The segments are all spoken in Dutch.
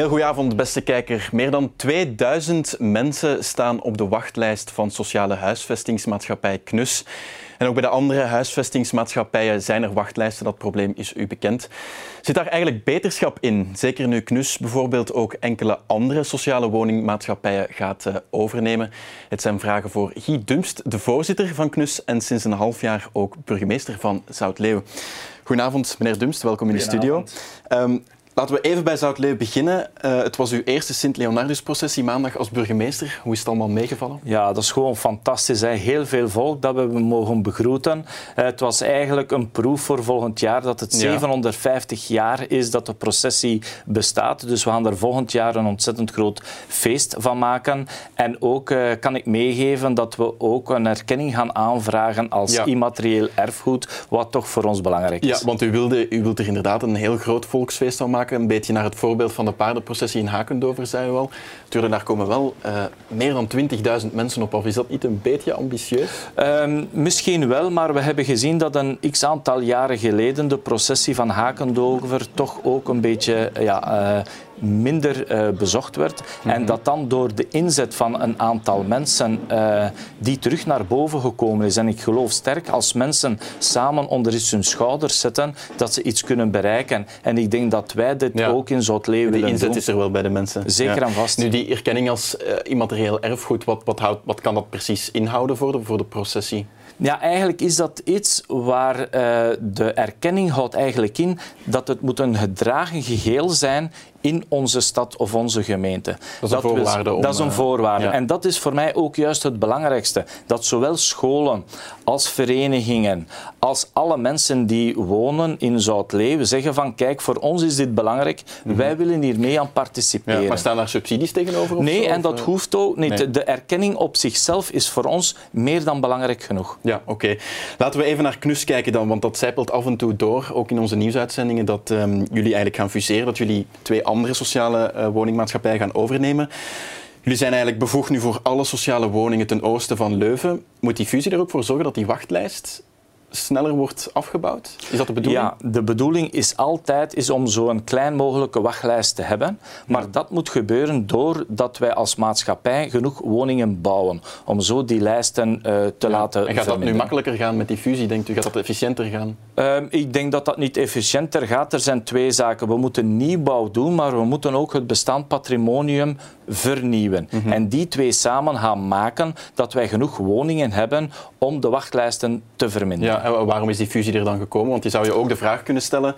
Heel goedenavond, beste kijker. Meer dan 2000 mensen staan op de wachtlijst van sociale huisvestingsmaatschappij KNUS. En ook bij de andere huisvestingsmaatschappijen zijn er wachtlijsten. Dat probleem is u bekend. Zit daar eigenlijk beterschap in? Zeker nu KNUS bijvoorbeeld ook enkele andere sociale woningmaatschappijen gaat uh, overnemen. Het zijn vragen voor Guy Dumst, de voorzitter van KNUS en sinds een half jaar ook burgemeester van Zoutleeuw. Goedenavond, meneer Dumst. Welkom in de studio. Um, Laten we even bij Zoutleeuw beginnen. Uh, het was uw eerste Sint-Leonardus-processie maandag als burgemeester. Hoe is het allemaal meegevallen? Ja, dat is gewoon fantastisch. Hè. Heel veel volk dat we mogen begroeten. Uh, het was eigenlijk een proef voor volgend jaar dat het 750 jaar is dat de processie bestaat. Dus we gaan er volgend jaar een ontzettend groot feest van maken. En ook uh, kan ik meegeven dat we ook een erkenning gaan aanvragen als ja. immaterieel erfgoed, wat toch voor ons belangrijk is. Ja, want u wilde, u wilt er inderdaad een heel groot volksfeest van maken een beetje naar het voorbeeld van de paardenprocessie in Hakendover, zei u al. Natuurlijk, daar komen wel uh, meer dan 20.000 mensen op af. Is dat niet een beetje ambitieus? Um, misschien wel, maar we hebben gezien dat een x-aantal jaren geleden de processie van Hakendover toch ook een beetje ja, uh, minder uh, bezocht werd. Mm -hmm. En dat dan door de inzet van een aantal mensen uh, die terug naar boven gekomen is. En ik geloof sterk als mensen samen onder hun schouders zetten, dat ze iets kunnen bereiken. En ik denk dat wij dit ja. ook in Zoutleeuw willen doen. Die inzet is er wel bij de mensen. Zeker ja. en vast. Nu, die erkenning als uh, immaterieel erfgoed, wat, wat, houdt, wat kan dat precies inhouden voor de, voor de processie? Ja, eigenlijk is dat iets waar uh, de erkenning houdt eigenlijk in dat het moet een gedragen geheel zijn in onze stad of onze gemeente. Dat is een voorwaarde. Om, dat is een voorwaarde. Ja. En dat is voor mij ook juist het belangrijkste. Dat zowel scholen als verenigingen, als alle mensen die wonen in Zoutleeuw zeggen van kijk, voor ons is dit belangrijk. Mm -hmm. Wij willen hier mee aan participeren. Ja, maar staan daar subsidies tegenover? Nee, zo, en dat of? hoeft ook niet. Nee. De erkenning op zichzelf is voor ons meer dan belangrijk genoeg. Ja, oké. Okay. Laten we even naar KNUS kijken dan, want dat zijpelt af en toe door, ook in onze nieuwsuitzendingen, dat um, jullie eigenlijk gaan fuseren, dat jullie twee andere sociale uh, woningmaatschappijen gaan overnemen. Jullie zijn eigenlijk bevoegd nu voor alle sociale woningen ten oosten van Leuven. Moet die fusie er ook voor zorgen dat die wachtlijst sneller wordt afgebouwd? Is dat de bedoeling? Ja, de bedoeling is altijd is om zo'n klein mogelijke wachtlijst te hebben. Maar ja. dat moet gebeuren doordat wij als maatschappij genoeg woningen bouwen. Om zo die lijsten uh, te ja. laten En gaat dat nu makkelijker gaan met die fusie, denkt u? Gaat dat efficiënter gaan? Uh, ik denk dat dat niet efficiënter gaat. Er zijn twee zaken. We moeten nieuwbouw doen, maar we moeten ook het bestaand patrimonium vernieuwen. Mm -hmm. En die twee samen gaan maken dat wij genoeg woningen hebben om de wachtlijsten te verminderen. Ja, en waarom is die fusie er dan gekomen? Want je zou je ook de vraag kunnen stellen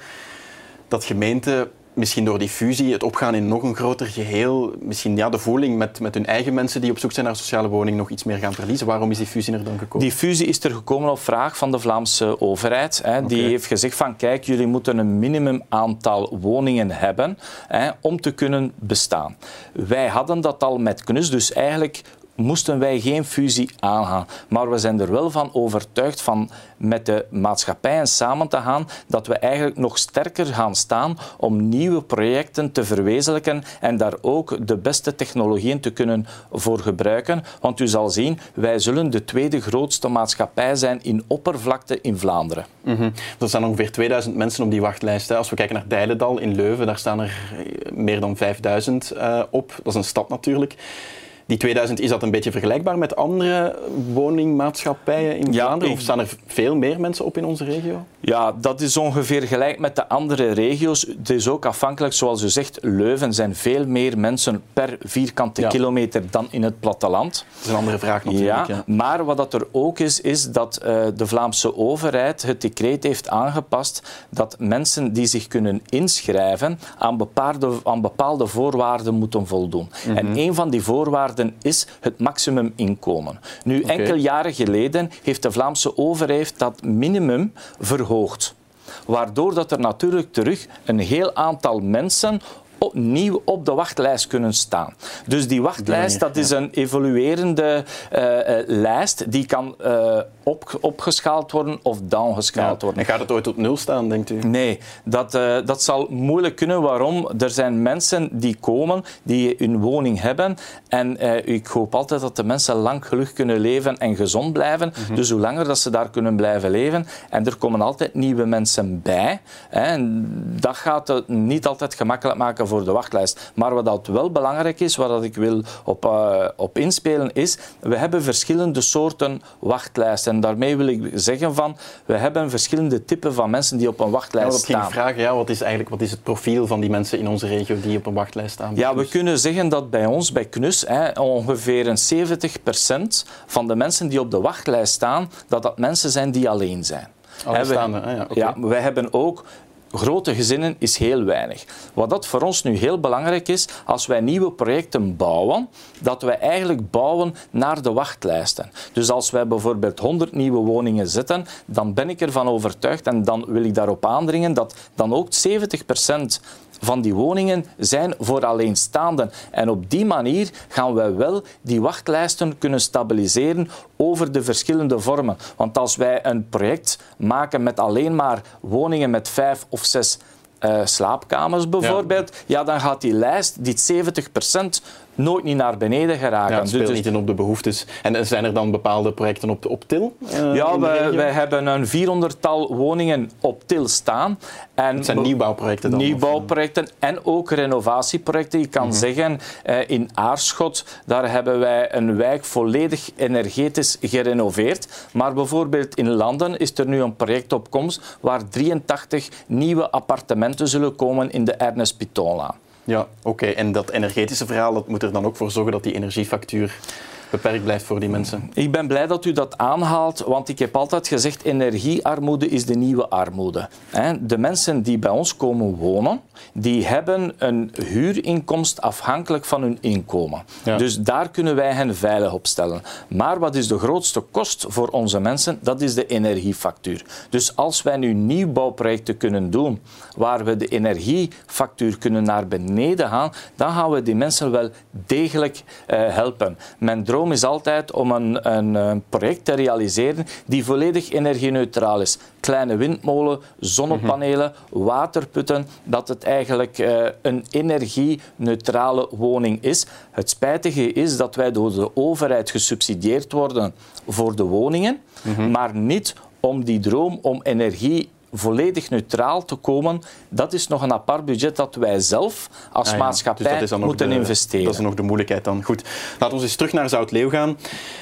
dat gemeenten misschien door die fusie, het opgaan in nog een groter geheel, misschien ja, de voeling met, met hun eigen mensen die op zoek zijn naar sociale woning nog iets meer gaan verliezen. Waarom is die fusie er dan gekomen? Die fusie is er gekomen op vraag van de Vlaamse overheid. Hè. Okay. Die heeft gezegd van kijk, jullie moeten een minimum aantal woningen hebben hè, om te kunnen bestaan. Wij hadden dat al met KNUS, dus eigenlijk moesten wij geen fusie aangaan. Maar we zijn er wel van overtuigd van met de maatschappijen samen te gaan, dat we eigenlijk nog sterker gaan staan om nieuwe projecten te verwezenlijken en daar ook de beste technologieën te kunnen voor gebruiken. Want u zal zien, wij zullen de tweede grootste maatschappij zijn in oppervlakte in Vlaanderen. Mm -hmm. Er staan ongeveer 2000 mensen op die wachtlijst. Hè. Als we kijken naar Deilendal in Leuven, daar staan er meer dan 5000 uh, op. Dat is een stad natuurlijk. Die 2000, is dat een beetje vergelijkbaar met andere woningmaatschappijen in ja, Vlaanderen? Of staan er veel meer mensen op in onze regio? Ja, dat is ongeveer gelijk met de andere regio's. Het is ook afhankelijk, zoals u zegt, Leuven zijn veel meer mensen per vierkante ja. kilometer dan in het platteland. Dat is een andere vraag natuurlijk. Ja, ja. Maar wat dat er ook is, is dat uh, de Vlaamse overheid het decreet heeft aangepast dat mensen die zich kunnen inschrijven aan bepaalde, aan bepaalde voorwaarden moeten voldoen. Mm -hmm. En een van die voorwaarden is het maximuminkomen. Nu, okay. enkele jaren geleden heeft de Vlaamse overheid dat minimum verhoogd. Waardoor dat er natuurlijk terug een heel aantal mensen opnieuw op de wachtlijst kunnen staan. Dus die wachtlijst, dat is een evoluerende uh, uh, lijst die kan uh, op, opgeschaald worden of downgeschaald ja. worden. En gaat het ooit op nul staan, denkt u? Nee, dat, dat zal moeilijk kunnen. Waarom? Er zijn mensen die komen, die hun woning hebben en ik hoop altijd dat de mensen lang gelukkig kunnen leven en gezond blijven. Mm -hmm. Dus hoe langer dat ze daar kunnen blijven leven. En er komen altijd nieuwe mensen bij. Hè. En dat gaat het niet altijd gemakkelijk maken voor de wachtlijst. Maar wat dat wel belangrijk is, waar dat ik wil op, uh, op inspelen, is we hebben verschillende soorten wachtlijsten. En daarmee wil ik zeggen van, we hebben verschillende typen van mensen die op een wachtlijst ja, staan. Ik vragen, ja, wat is eigenlijk wat is het profiel van die mensen in onze regio die op een wachtlijst staan? Ja, we kunnen zeggen dat bij ons, bij KNUS, hè, ongeveer een 70% van de mensen die op de wachtlijst staan, dat dat mensen zijn die alleen zijn. Alleenstaande, ah, ja, ja, wij hebben ook grote gezinnen is heel weinig. Wat dat voor ons nu heel belangrijk is, als wij nieuwe projecten bouwen, dat wij eigenlijk bouwen naar de wachtlijsten. Dus als wij bijvoorbeeld 100 nieuwe woningen zetten, dan ben ik ervan overtuigd en dan wil ik daarop aandringen dat dan ook 70 van die woningen zijn voor alleenstaanden. En op die manier gaan wij wel die wachtlijsten kunnen stabiliseren over de verschillende vormen. Want als wij een project maken met alleen maar woningen met vijf of zes uh, slaapkamers bijvoorbeeld, ja. ja. dan gaat die lijst, die 70 nooit niet naar beneden geraken. Ja, het speelt dus niet in op de behoeftes. En zijn er dan bepaalde projecten op, op TIL? Uh, ja, wij, wij, hebben een 400-tal woningen op TIL staan. En het zijn nieuwbouwprojecten dan? Nieuwbouwprojecten en ook renovatieprojecten. Ik kan mhm. zeggen, uh, in Aarschot, daar hebben wij een wijk volledig energetisch gerenoveerd. Maar bijvoorbeeld in Landen is er nu een project op komst waar 83 nieuwe appartementen zullen komen in de Ernest Pitola. Ja, oké. En dat energetische verhaal dat moet er dan ook voor zorgen dat die energiefactuur beperkt blijft voor die mensen. Ik ben blij dat u dat aanhaalt, want ik heb altijd gezegd energiearmoede is de nieuwe armoede. De mensen die bij ons komen wonen, die hebben een huurinkomst afhankelijk van hun inkomen. Dus daar kunnen wij hen veilig op stellen. Maar wat is de grootste kost voor onze mensen? Dat is de energiefactuur. Dus als wij nu nieuwbouwprojecten kunnen doen waar we de energiefactuur kunnen naar beneden halen, dan gaan we die mensen wel degelijk uh, helpen. Mijn droom is altijd om een, een, project te realiseren die volledig energie-neutraal is. Kleine windmolen, zonnepanelen, waterputten, dat het eigenlijk uh, een energie-neutrale woning is. Het spijtige is dat wij door de overheid gesubsidieerd worden voor de woningen, mhm. maar niet om die droom om energie volledig neutraal te komen, dat is nog een apart budget dat wij zelf als ah maatschappij dus moeten investeren. Dat is nog de moeilijkheid dan. Goed, laten we eens terug naar Zoutleeuw gaan.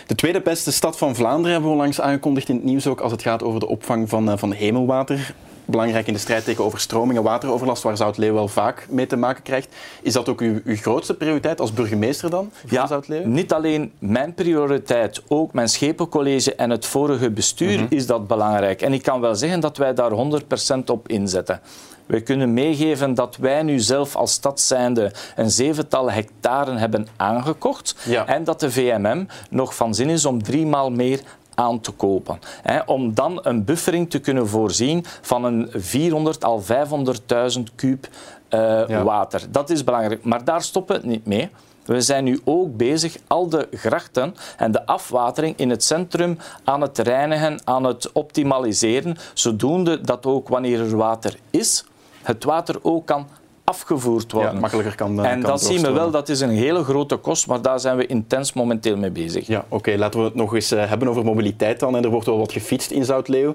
De tweede beste stad van Vlaanderen hebben we onlangs aangekondigd in het nieuws ook als het gaat over de opvang van, eh, van hemelwater belangrijk in de strijd tegen overstroming en wateroverlast, waar Zoutleeuw wel vaak mee te maken krijgt. Is dat ook uw, uw grootste prioriteit als burgemeester dan, van ja, niet alleen mijn prioriteit, ook mijn schepencollege en het vorige bestuur mhm. is dat belangrijk. En ik kan wel zeggen dat wij daar 100% op inzetten. We kunnen meegeven dat wij nu zelf als stad zijnde een zevental hectare hebben aangekocht en dat de VMM nog van zin is om drie maal meer aan te kopen. Hè, om dan een buffering te kunnen voorzien van een 400 al 500.000 kuub uh, water. Dat is belangrijk. Maar daar stoppen we het niet mee. We zijn nu ook bezig al de grachten en de afwatering in het centrum aan het reinigen, aan het optimaliseren, zodoende dat ook wanneer er water is, het water ook kan afgevoerd worden. Ja, makkelijker kan En dat zien we wel, dat is een hele grote kost, maar daar zijn we intens momenteel mee bezig. Ja, oké. Laten we het nog eens eh, hebben over mobiliteit dan. En er wordt wel wat gefietst in Zoutleeuw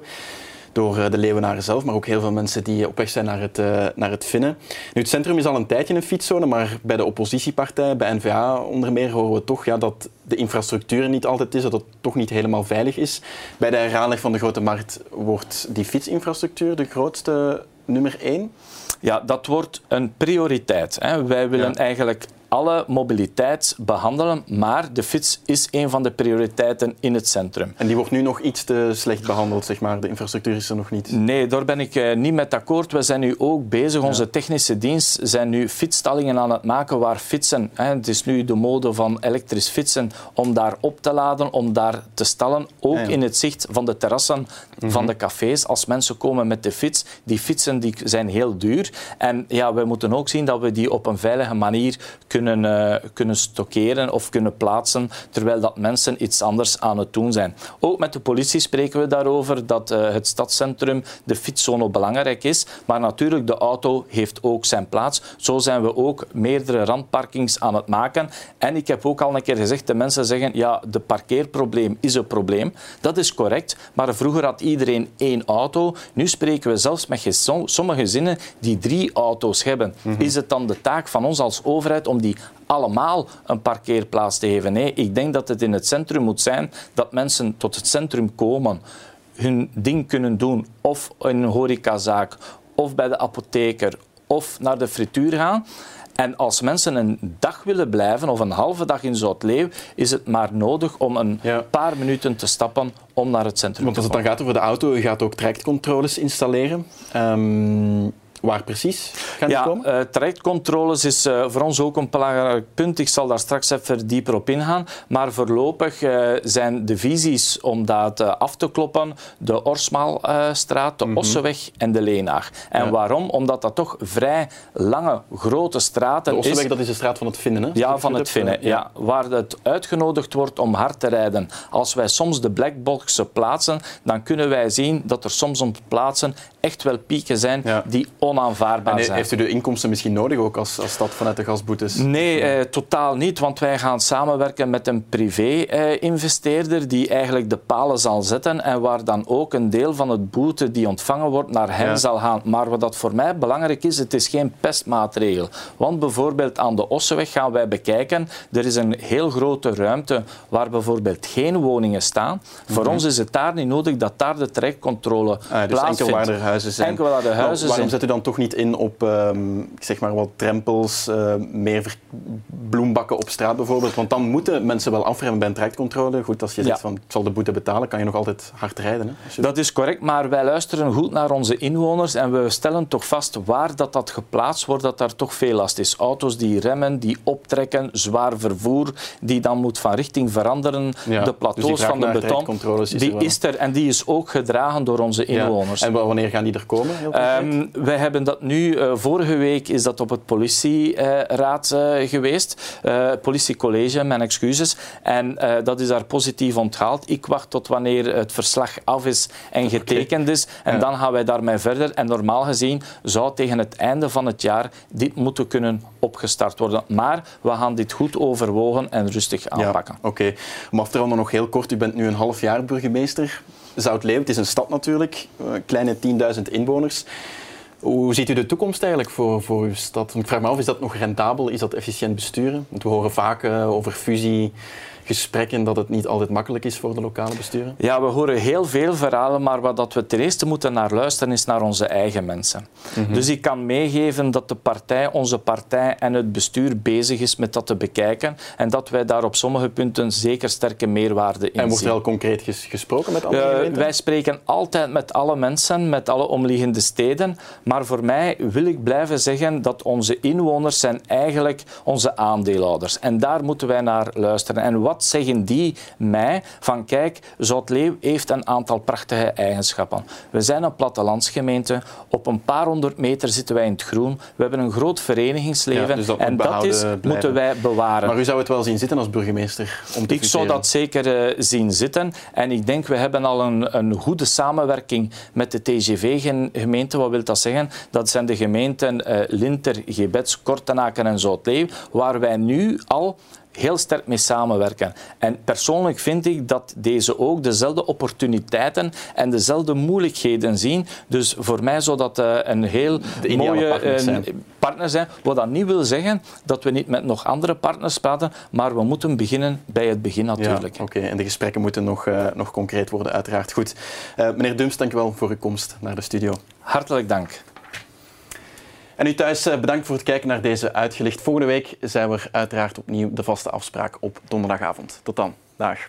door eh, de Leeuwenaren zelf, maar ook heel veel mensen die op weg zijn naar het, uh, naar het Finnen. Nu, het centrum is al een tijdje een fietszone, maar bij de oppositiepartij, bij N-VA onder meer, horen we toch ja, dat de infrastructuur niet altijd is, dat het toch niet helemaal veilig is. Bij de heraanleg van de Grote Markt wordt die fietsinfrastructuur de grootste nummer één? Ja, dat wordt een prioriteit. Hè. Wij willen eigenlijk alle mobiliteit behandelen, maar de fiets is een van de prioriteiten in het centrum. En die wordt nu nog iets te slecht behandeld, zeg maar. De infrastructuur is er nog niet. Nee, daar ben ik eh, niet met akkoord. We zijn nu ook bezig, onze technische dienst zijn nu fietsstallingen aan het maken waar fietsen, hè, het is nu de mode van elektrisch fietsen, om daar op te laden, om daar te stallen, ook in het zicht van de terrassen van mhm. de cafés. Als mensen komen met de fiets, die fietsen die zijn heel duur. En ja, we moeten ook zien dat we die op een veilige manier kunnen kunnen, uh, kunnen stockeren of kunnen plaatsen, terwijl dat mensen iets anders aan het doen zijn. Ook met de politie spreken we daarover dat uh, het stadscentrum, de fietszone belangrijk is, maar natuurlijk de auto heeft ook zijn plaats. Zo zijn we ook meerdere randparkings aan het maken. En ik heb ook al een keer gezegd, de mensen zeggen, ja, de parkeerprobleem is een probleem. Dat is correct, maar vroeger had iedereen iedereen één auto. Nu spreken we zelfs met sommige gezinnen die drie auto's hebben. Mhm. Is het dan de taak van ons als overheid om die allemaal een parkeerplaats te geven? Nee, ik denk dat het in het centrum moet zijn dat mensen tot het centrum komen, hun ding kunnen doen, of in een horecazaak, of bij de apotheker, of naar de frituur gaan. En als mensen een dag willen blijven of een halve dag in Zoutleeuw, is het maar nodig om een paar minuten te stappen om naar het centrum Want te gaan. Want als het dan gaat over de auto, je gaat ook trajectcontroles installeren. Um, Waar precies gaan die ja, komen? Uh, trajectcontroles is uh, voor ons ook een belangrijk punt. Ik zal daar straks even dieper op ingaan. Maar voorlopig uh, zijn de visies om dat af te kloppen de Orsmaalstraat, de mm Osseweg en de Leenaag. En waarom? Omdat dat toch vrij lange, grote straten de Osseweg, dat is de straat van het Vinnen, hè? Ja, van het Vinnen. Ja. ja. Waar het uitgenodigd wordt om hard te rijden. Als wij soms de blackboxen plaatsen, dan kunnen wij zien dat er soms op plaatsen echt wel pieken zijn die onaanvaardbaar zijn. Heeft u de inkomsten misschien nodig ook als, als stad vanuit de gasboetes? Nee, eh, totaal niet, want wij gaan samenwerken met een privé-investeerder eh, die eigenlijk de palen zal zetten en waar dan ook een deel van het boete die ontvangen wordt naar hen zal gaan. Maar wat dat voor mij belangrijk is, het is geen pestmaatregel. Want bijvoorbeeld aan de Osseweg gaan wij bekijken, er is een heel grote ruimte waar bijvoorbeeld geen woningen staan. Voor mhm. ons is het daar niet nodig dat daar de trekcontrole ah, dus plaatsvindt. huizen zijn. Enkel waar de huizen waarom zet u dan toch niet in op uh, zeg maar wat drempels, uh, meer bloembakken op straat bijvoorbeeld? Want dan moeten mensen wel afremmen bij een trajectcontrole. Goed, als je zegt van ik zal de boete betalen, kan je nog altijd hard rijden. Hè, dat is correct, maar wij luisteren goed naar onze inwoners en we stellen toch vast waar dat, dat geplaatst wordt, dat daar toch veel last is. Auto's die remmen, die optrekken, zwaar vervoer, die dan moet van richting veranderen. de dus plateaus van de beton, die is er en die is ook gedragen door onze inwoners. En wanneer gaan die er komen? Um, wij hebben dat nu, uh, vorige week is dat op het politieraad uh, geweest, uh, politiecollege, mijn excuses. En dat is daar positief onthaald. Ik wacht tot wanneer het verslag af is en getekend is. En dan gaan wij daarmee verder. En normaal gezien zou tegen het einde van het jaar dit moeten kunnen opgestart worden. Maar we gaan dit goed overwogen en rustig aanpakken. Ja, Oké. Okay. Om af te ronden nog heel kort. U bent nu een half jaar burgemeester. Zoutleeuw, het is een stad natuurlijk, kleine 10.000 inwoners. Hoe ziet u de toekomst eigenlijk voor, voor uw stad? Ik vraag me af, is dat nog rendabel? Is dat efficiënt besturen? Want we horen vaak uh, over fusie gesprekken dat het niet altijd makkelijk is voor de lokale besturen? Ja, we horen heel veel verhalen, maar wat dat we ten eerste moeten naar luisteren is naar onze eigen mensen. Mhm. Dus ik kan meegeven dat de partij, onze partij en het bestuur bezig is met dat te bekijken en dat wij daar op sommige punten zeker sterke meerwaarde in zien. En wordt er al concreet gesproken met alle uh, Wij spreken altijd met alle mensen, met alle omliggende steden, maar voor mij wil ik blijven zeggen dat onze inwoners zijn eigenlijk onze aandeelhouders en daar moeten wij naar luisteren. En wat wat zeggen die mij? Van kijk, Zoutleeuw heeft een aantal prachtige eigenschappen. We zijn een plattelandsgemeente. Op een paar honderd meter zitten wij in het groen. We hebben een groot verenigingsleven. Dus dat en dat is, moeten wij bewaren. Maar u zou het wel zien zitten als burgemeester? Om te ik zou dat zeker uh, zien zitten. En ik denk, we hebben al een, een goede samenwerking met de TGV-gemeente. Wat wil dat zeggen? Dat zijn de gemeenten uh, Linter, Gebets, Kortenaken en Zoutleeuw, waar wij nu al heel sterk mee samenwerken. En persoonlijk vind ik dat deze ook dezelfde opportuniteiten en dezelfde moeilijkheden zien. Dus voor mij zou dat uh, een heel mooie partner zijn. partner zijn. Wat dat niet wil zeggen dat we niet met nog andere partners praten, maar we moeten beginnen bij het begin natuurlijk. Ja, Oké, en de gesprekken moeten nog, uh, nog concreet worden, uiteraard. Goed. Uh, meneer Dums, dank u wel voor uw komst naar de studio. Hartelijk dank. En u thuis eh, bedankt voor het kijken naar deze uitgelicht. Volgende week zijn we uiteraard opnieuw de vaste afspraak op donderdagavond. Tot dan. Dag.